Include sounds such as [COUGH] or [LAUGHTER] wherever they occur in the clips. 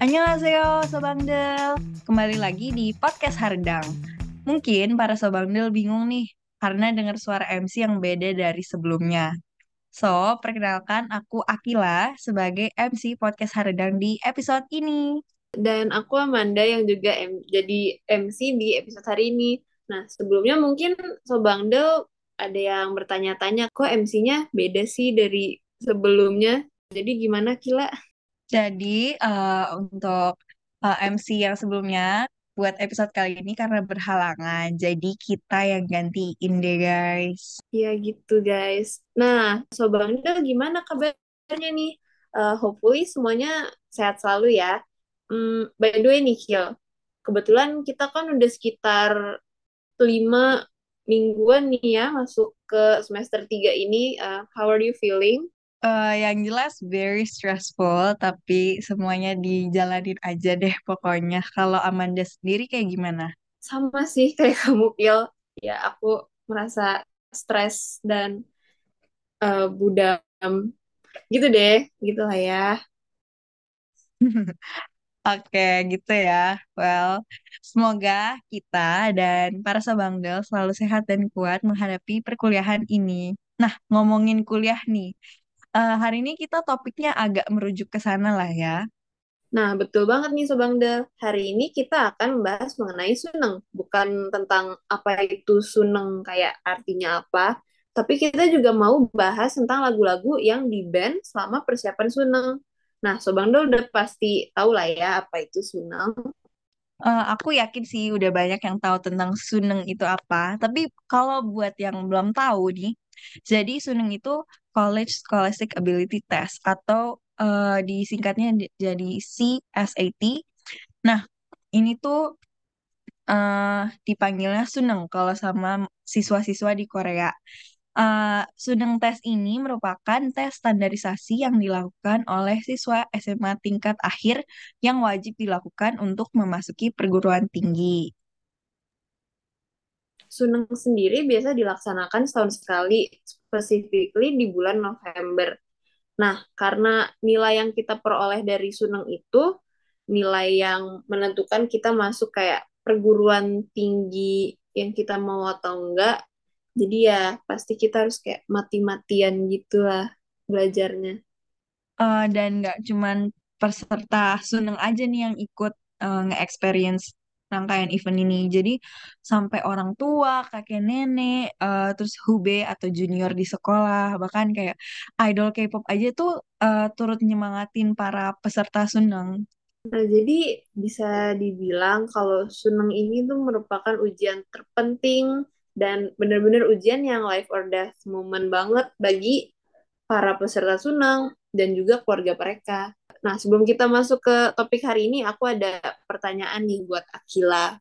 Annyeonghaseyo Sobangdel, kembali lagi di podcast Hardang. Mungkin para Sobangdel bingung nih, karena dengar suara MC yang beda dari sebelumnya. So, perkenalkan aku Akila sebagai MC podcast Hardang di episode ini. Dan aku Amanda yang juga M jadi MC di episode hari ini. Nah, sebelumnya mungkin Sobangdel ada yang bertanya-tanya, kok MC-nya beda sih dari sebelumnya? Jadi gimana Kila? Jadi uh, untuk uh, MC yang sebelumnya buat episode kali ini karena berhalangan, jadi kita yang gantiin deh guys. Ya gitu guys. Nah, Sobangdel gimana kabarnya nih? Uh, hopefully semuanya sehat selalu ya. Hmm, by the way nih Kil, kebetulan kita kan udah sekitar lima mingguan nih ya masuk ke semester 3 ini. Uh, how are you feeling? Uh, yang jelas very stressful, tapi semuanya dijalanin aja deh pokoknya. Kalau Amanda sendiri kayak gimana? Sama sih kayak [LAUGHS] kamu, Pil. Ya, aku merasa stres dan uh, budam. Gitu deh, gitu lah ya. [LAUGHS] Oke, gitu ya. Well, semoga kita dan para Sabangdel selalu sehat dan kuat menghadapi perkuliahan ini. Nah, ngomongin kuliah nih, uh, hari ini kita topiknya agak merujuk ke sana lah ya. Nah, betul banget nih Sobangda. Hari ini kita akan membahas mengenai suneng. Bukan tentang apa itu suneng, kayak artinya apa. Tapi kita juga mau bahas tentang lagu-lagu yang di-band selama persiapan suneng. Nah, Sobangda udah pasti tahu lah ya apa itu suneng. Uh, aku yakin sih udah banyak yang tahu tentang suneng itu apa. Tapi kalau buat yang belum tahu nih, jadi Suneng itu College Scholastic Ability Test atau uh, disingkatnya jadi CSAT. Nah, ini tuh uh, dipanggilnya Suneng kalau sama siswa-siswa di Korea. Uh, Suneng tes ini merupakan tes standarisasi yang dilakukan oleh siswa SMA tingkat akhir yang wajib dilakukan untuk memasuki perguruan tinggi. Suneng sendiri biasa dilaksanakan setahun sekali, specifically di bulan November. Nah, karena nilai yang kita peroleh dari Suneng itu nilai yang menentukan kita masuk kayak perguruan tinggi yang kita mau atau enggak. Jadi ya pasti kita harus kayak mati-matian gitu lah belajarnya. Uh, dan nggak cuman peserta Suneng aja nih yang ikut uh, nge-experience rangkaian event ini. Jadi sampai orang tua, kakek nenek, uh, terus hube atau junior di sekolah, bahkan kayak idol K-pop aja tuh uh, turut nyemangatin para peserta Suneng. Nah, jadi bisa dibilang kalau Suneng ini tuh merupakan ujian terpenting dan benar-benar ujian yang life or death moment banget bagi para peserta Suneng dan juga keluarga mereka. Nah, sebelum kita masuk ke topik hari ini, aku ada pertanyaan nih buat Akila.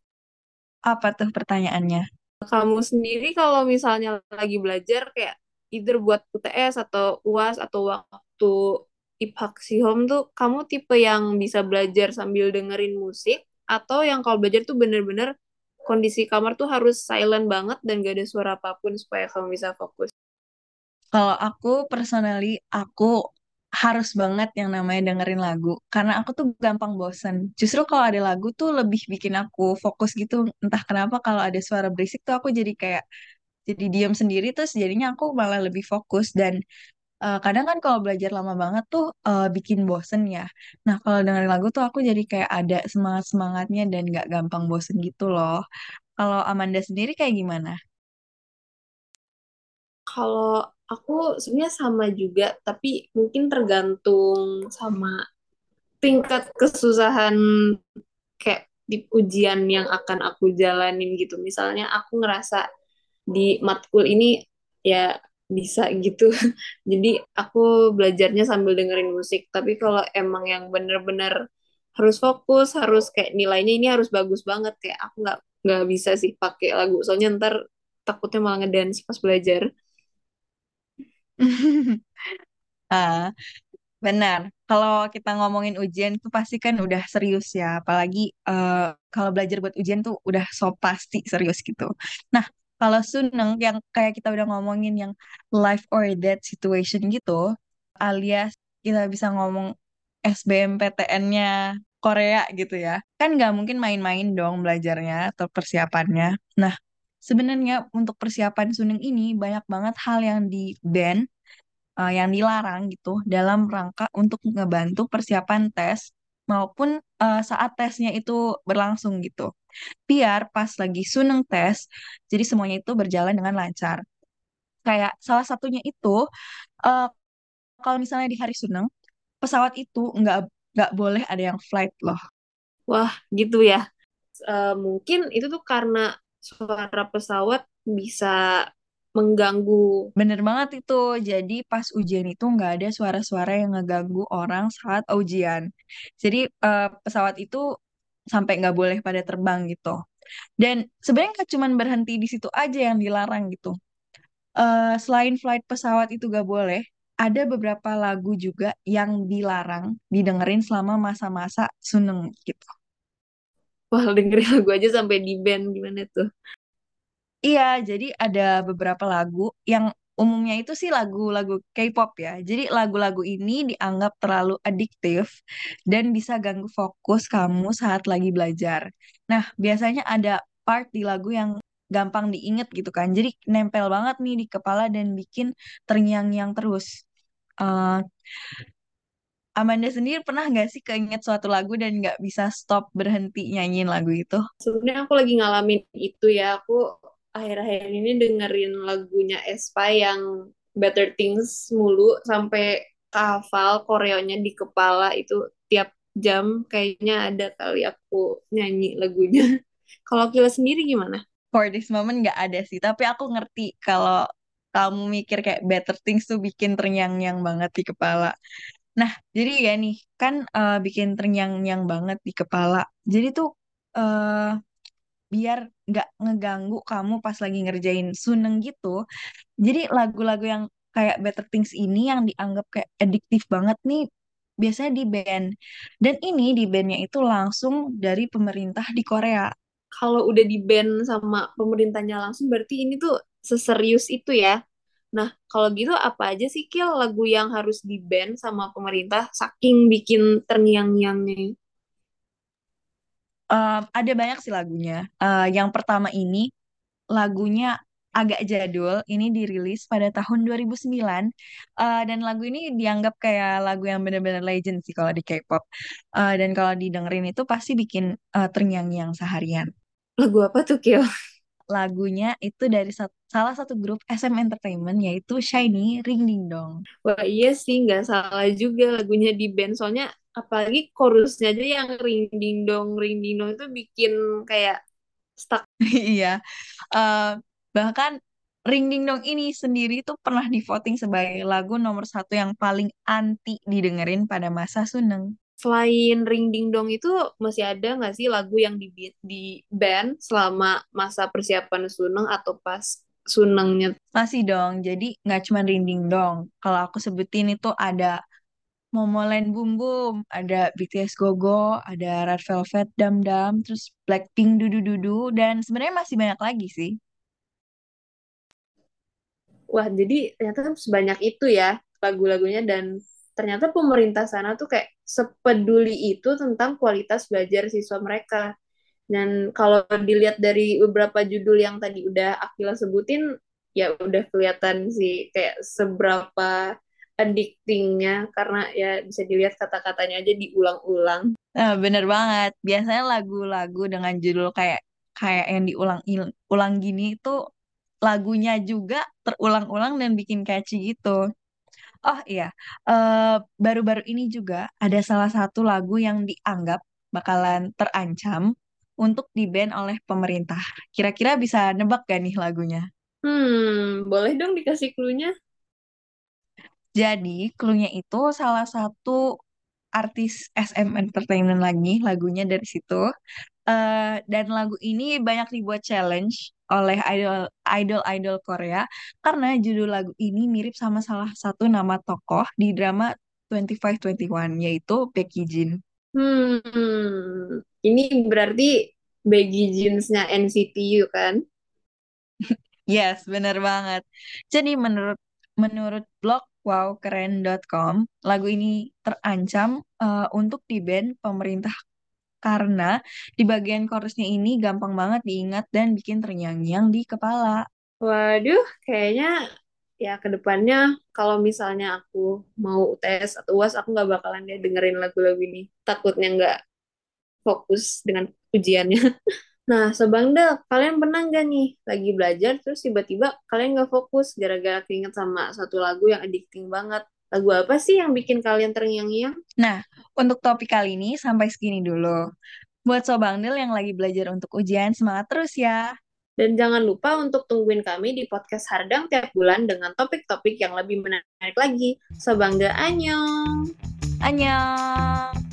Apa tuh pertanyaannya? Kamu sendiri kalau misalnya lagi belajar kayak either buat UTS atau UAS atau waktu home tuh, kamu tipe yang bisa belajar sambil dengerin musik atau yang kalau belajar tuh bener-bener kondisi kamar tuh harus silent banget dan gak ada suara apa pun supaya kamu bisa fokus? Kalau aku personally, aku harus banget yang namanya dengerin lagu karena aku tuh gampang bosen. Justru kalau ada lagu tuh lebih bikin aku fokus gitu. Entah kenapa kalau ada suara berisik tuh aku jadi kayak jadi diam sendiri terus jadinya aku malah lebih fokus dan uh, kadang kan kalau belajar lama banget tuh uh, bikin bosen ya. Nah kalau dengerin lagu tuh aku jadi kayak ada semangat semangatnya dan gak gampang bosen gitu loh. Kalau Amanda sendiri kayak gimana? Kalau aku sebenarnya sama juga, tapi mungkin tergantung sama tingkat kesusahan kayak di ujian yang akan aku jalanin gitu. Misalnya aku ngerasa di matkul ini ya bisa gitu. [LAUGHS] Jadi aku belajarnya sambil dengerin musik. Tapi kalau emang yang bener-bener harus fokus, harus kayak nilainya ini harus bagus banget kayak aku nggak nggak bisa sih pakai lagu. Soalnya ntar takutnya malah ngedance pas belajar. Uh, [LAUGHS] benar. Kalau kita ngomongin ujian itu pasti kan udah serius ya. Apalagi uh, kalau belajar buat ujian tuh udah so pasti serius gitu. Nah, kalau Suneng yang kayak kita udah ngomongin yang life or death situation gitu, alias kita bisa ngomong SBMPTN-nya Korea gitu ya. Kan nggak mungkin main-main dong belajarnya atau persiapannya. Nah, sebenarnya untuk persiapan Suning ini banyak banget hal yang di ban, eh, yang dilarang gitu dalam rangka untuk ngebantu persiapan tes maupun eh, saat tesnya itu berlangsung gitu. Biar pas lagi Suneng tes, jadi semuanya itu berjalan dengan lancar. Kayak salah satunya itu eh, kalau misalnya di hari Suneng, pesawat itu nggak nggak boleh ada yang flight loh. Wah, gitu ya. Eh, mungkin itu tuh karena suara pesawat bisa mengganggu. Bener banget itu. Jadi pas ujian itu nggak ada suara-suara yang ngeganggu orang saat ujian. Jadi eh, pesawat itu sampai nggak boleh pada terbang gitu. Dan sebenarnya nggak cuma berhenti di situ aja yang dilarang gitu. Eh, selain flight pesawat itu nggak boleh, ada beberapa lagu juga yang dilarang didengerin selama masa-masa suneng gitu. Wah, dengerin lagu aja sampai di band gimana tuh? Iya, jadi ada beberapa lagu yang umumnya itu sih lagu-lagu K-pop ya. Jadi lagu-lagu ini dianggap terlalu adiktif dan bisa ganggu fokus kamu saat lagi belajar. Nah, biasanya ada part di lagu yang gampang diinget gitu kan. Jadi nempel banget nih di kepala dan bikin terngiang-ngiang terus. Eh, Amanda sendiri pernah nggak sih keinget suatu lagu dan nggak bisa stop berhenti nyanyiin lagu itu? Sebenarnya aku lagi ngalamin itu ya. Aku akhir-akhir ini dengerin lagunya Aespa yang Better Things mulu sampai hafal koreonya di kepala itu tiap jam kayaknya ada kali aku nyanyi lagunya. [LAUGHS] Kalau Kila sendiri gimana? For this moment nggak ada sih, tapi aku ngerti kalau kamu mikir kayak Better Things tuh bikin terngiang-ngiang banget di kepala. Nah, jadi ya nih, kan eh, bikin terngiang-ngiang banget di kepala. Jadi tuh eh, biar nggak ngeganggu kamu pas lagi ngerjain suneng gitu. Jadi lagu-lagu yang kayak Better Things ini yang dianggap kayak adiktif banget nih, biasanya di band. Dan ini di bandnya itu langsung dari pemerintah di Korea. Kalau udah di ban sama pemerintahnya langsung berarti ini tuh seserius itu ya. Nah, kalau gitu apa aja sih Kil lagu yang harus di ban sama pemerintah saking bikin terngiang-ngiangnya? Eh, ada banyak sih lagunya. Eh, yang pertama ini lagunya agak jadul. Ini dirilis pada tahun 2009. Eh, dan lagu ini dianggap kayak lagu yang benar-benar legend sih kalau di K-pop. Eh, dan kalau didengerin itu pasti bikin eh, terngiang-ngiang seharian. Lagu apa tuh Kil? Lagunya itu dari sat- salah satu grup SM Entertainment yaitu Shiny Ring Ding Dong. Wah iya sih nggak salah juga lagunya di band soalnya apalagi chorusnya aja yang ring ding dong ring ding dong itu bikin kayak stuck. [LAUGHS] Iya. Eh, bahkan Ring Ding Dong ini sendiri tuh pernah divoting sebagai lagu nomor satu yang paling anti didengerin pada masa Suneng. Selain ring ding dong itu masih ada nggak sih lagu yang di di band selama masa persiapan suneng atau pas sunengnya? Masih dong, jadi nggak cuma Ring Ding Dong. Kalau aku sebutin itu ada Momoland Boom Boom, ada BTS Go Go, ada Red Velvet Dam Dam, terus Blackpink Dudu Dudu, dan sebenarnya masih banyak lagi sih. Wah jadi ternyata sebanyak itu ya lagu-lagunya dan ternyata pemerintah sana tuh kayak sepeduli itu tentang kualitas belajar siswa mereka. Dan kalau dilihat dari beberapa judul yang tadi udah Akila sebutin, ya udah kelihatan sih kayak seberapa addictingnya karena ya bisa dilihat kata-katanya aja diulang-ulang. Nah, bener banget. Biasanya lagu-lagu dengan judul kayak kayak yang diulang-ulang gini itu lagunya juga terulang-ulang dan bikin catchy gitu. Oh iya, eh, baru-baru ini juga ada salah satu lagu yang dianggap bakalan terancam untuk di-ban oleh pemerintah. Kira-kira bisa nebak gak nih lagunya? Hmm, boleh dong dikasih clue-nya? Jadi, clue-nya itu salah satu artis SM Entertainment lagi, lagunya dari situ. Eh, dan lagu ini banyak dibuat challenge oleh idol idol idol Korea karena judul lagu ini mirip sama salah satu nama tokoh di drama 2521 yaitu Becky Jin. Hmm, ini berarti baggy jeans-nya NCT U kan? [LAUGHS] Yes, bener banget. Jadi menurut menurut blog wowkeren.com, lagu ini terancam eh, untuk di-ban pemerintah karena di bagian chorusnya ini gampang banget diingat dan bikin terngiang-ngiang di kepala. Waduh, kayaknya ya ke depannya kalau misalnya aku mau UTS atau UAS aku nggak bakalan deh dengerin lagu-lagu ini. Takutnya nggak fokus dengan ujiannya. [LAUGHS] Nah, Sebangda, kalian pernah nggak nih lagi belajar terus tiba-tiba kalian nggak fokus gara-gara keinget sama satu lagu yang addicting banget. Lagu apa sih yang bikin kalian terngiang-ngiang? Nah, untuk topik kali ini sampai segini dulu. Buat Sobangdel yang lagi belajar untuk ujian, semangat terus ya. Dan jangan lupa untuk tungguin kami di podcast Hardang tiap bulan dengan topik-topik yang lebih menarik lagi. Sobangda, annyeong! Annyeong!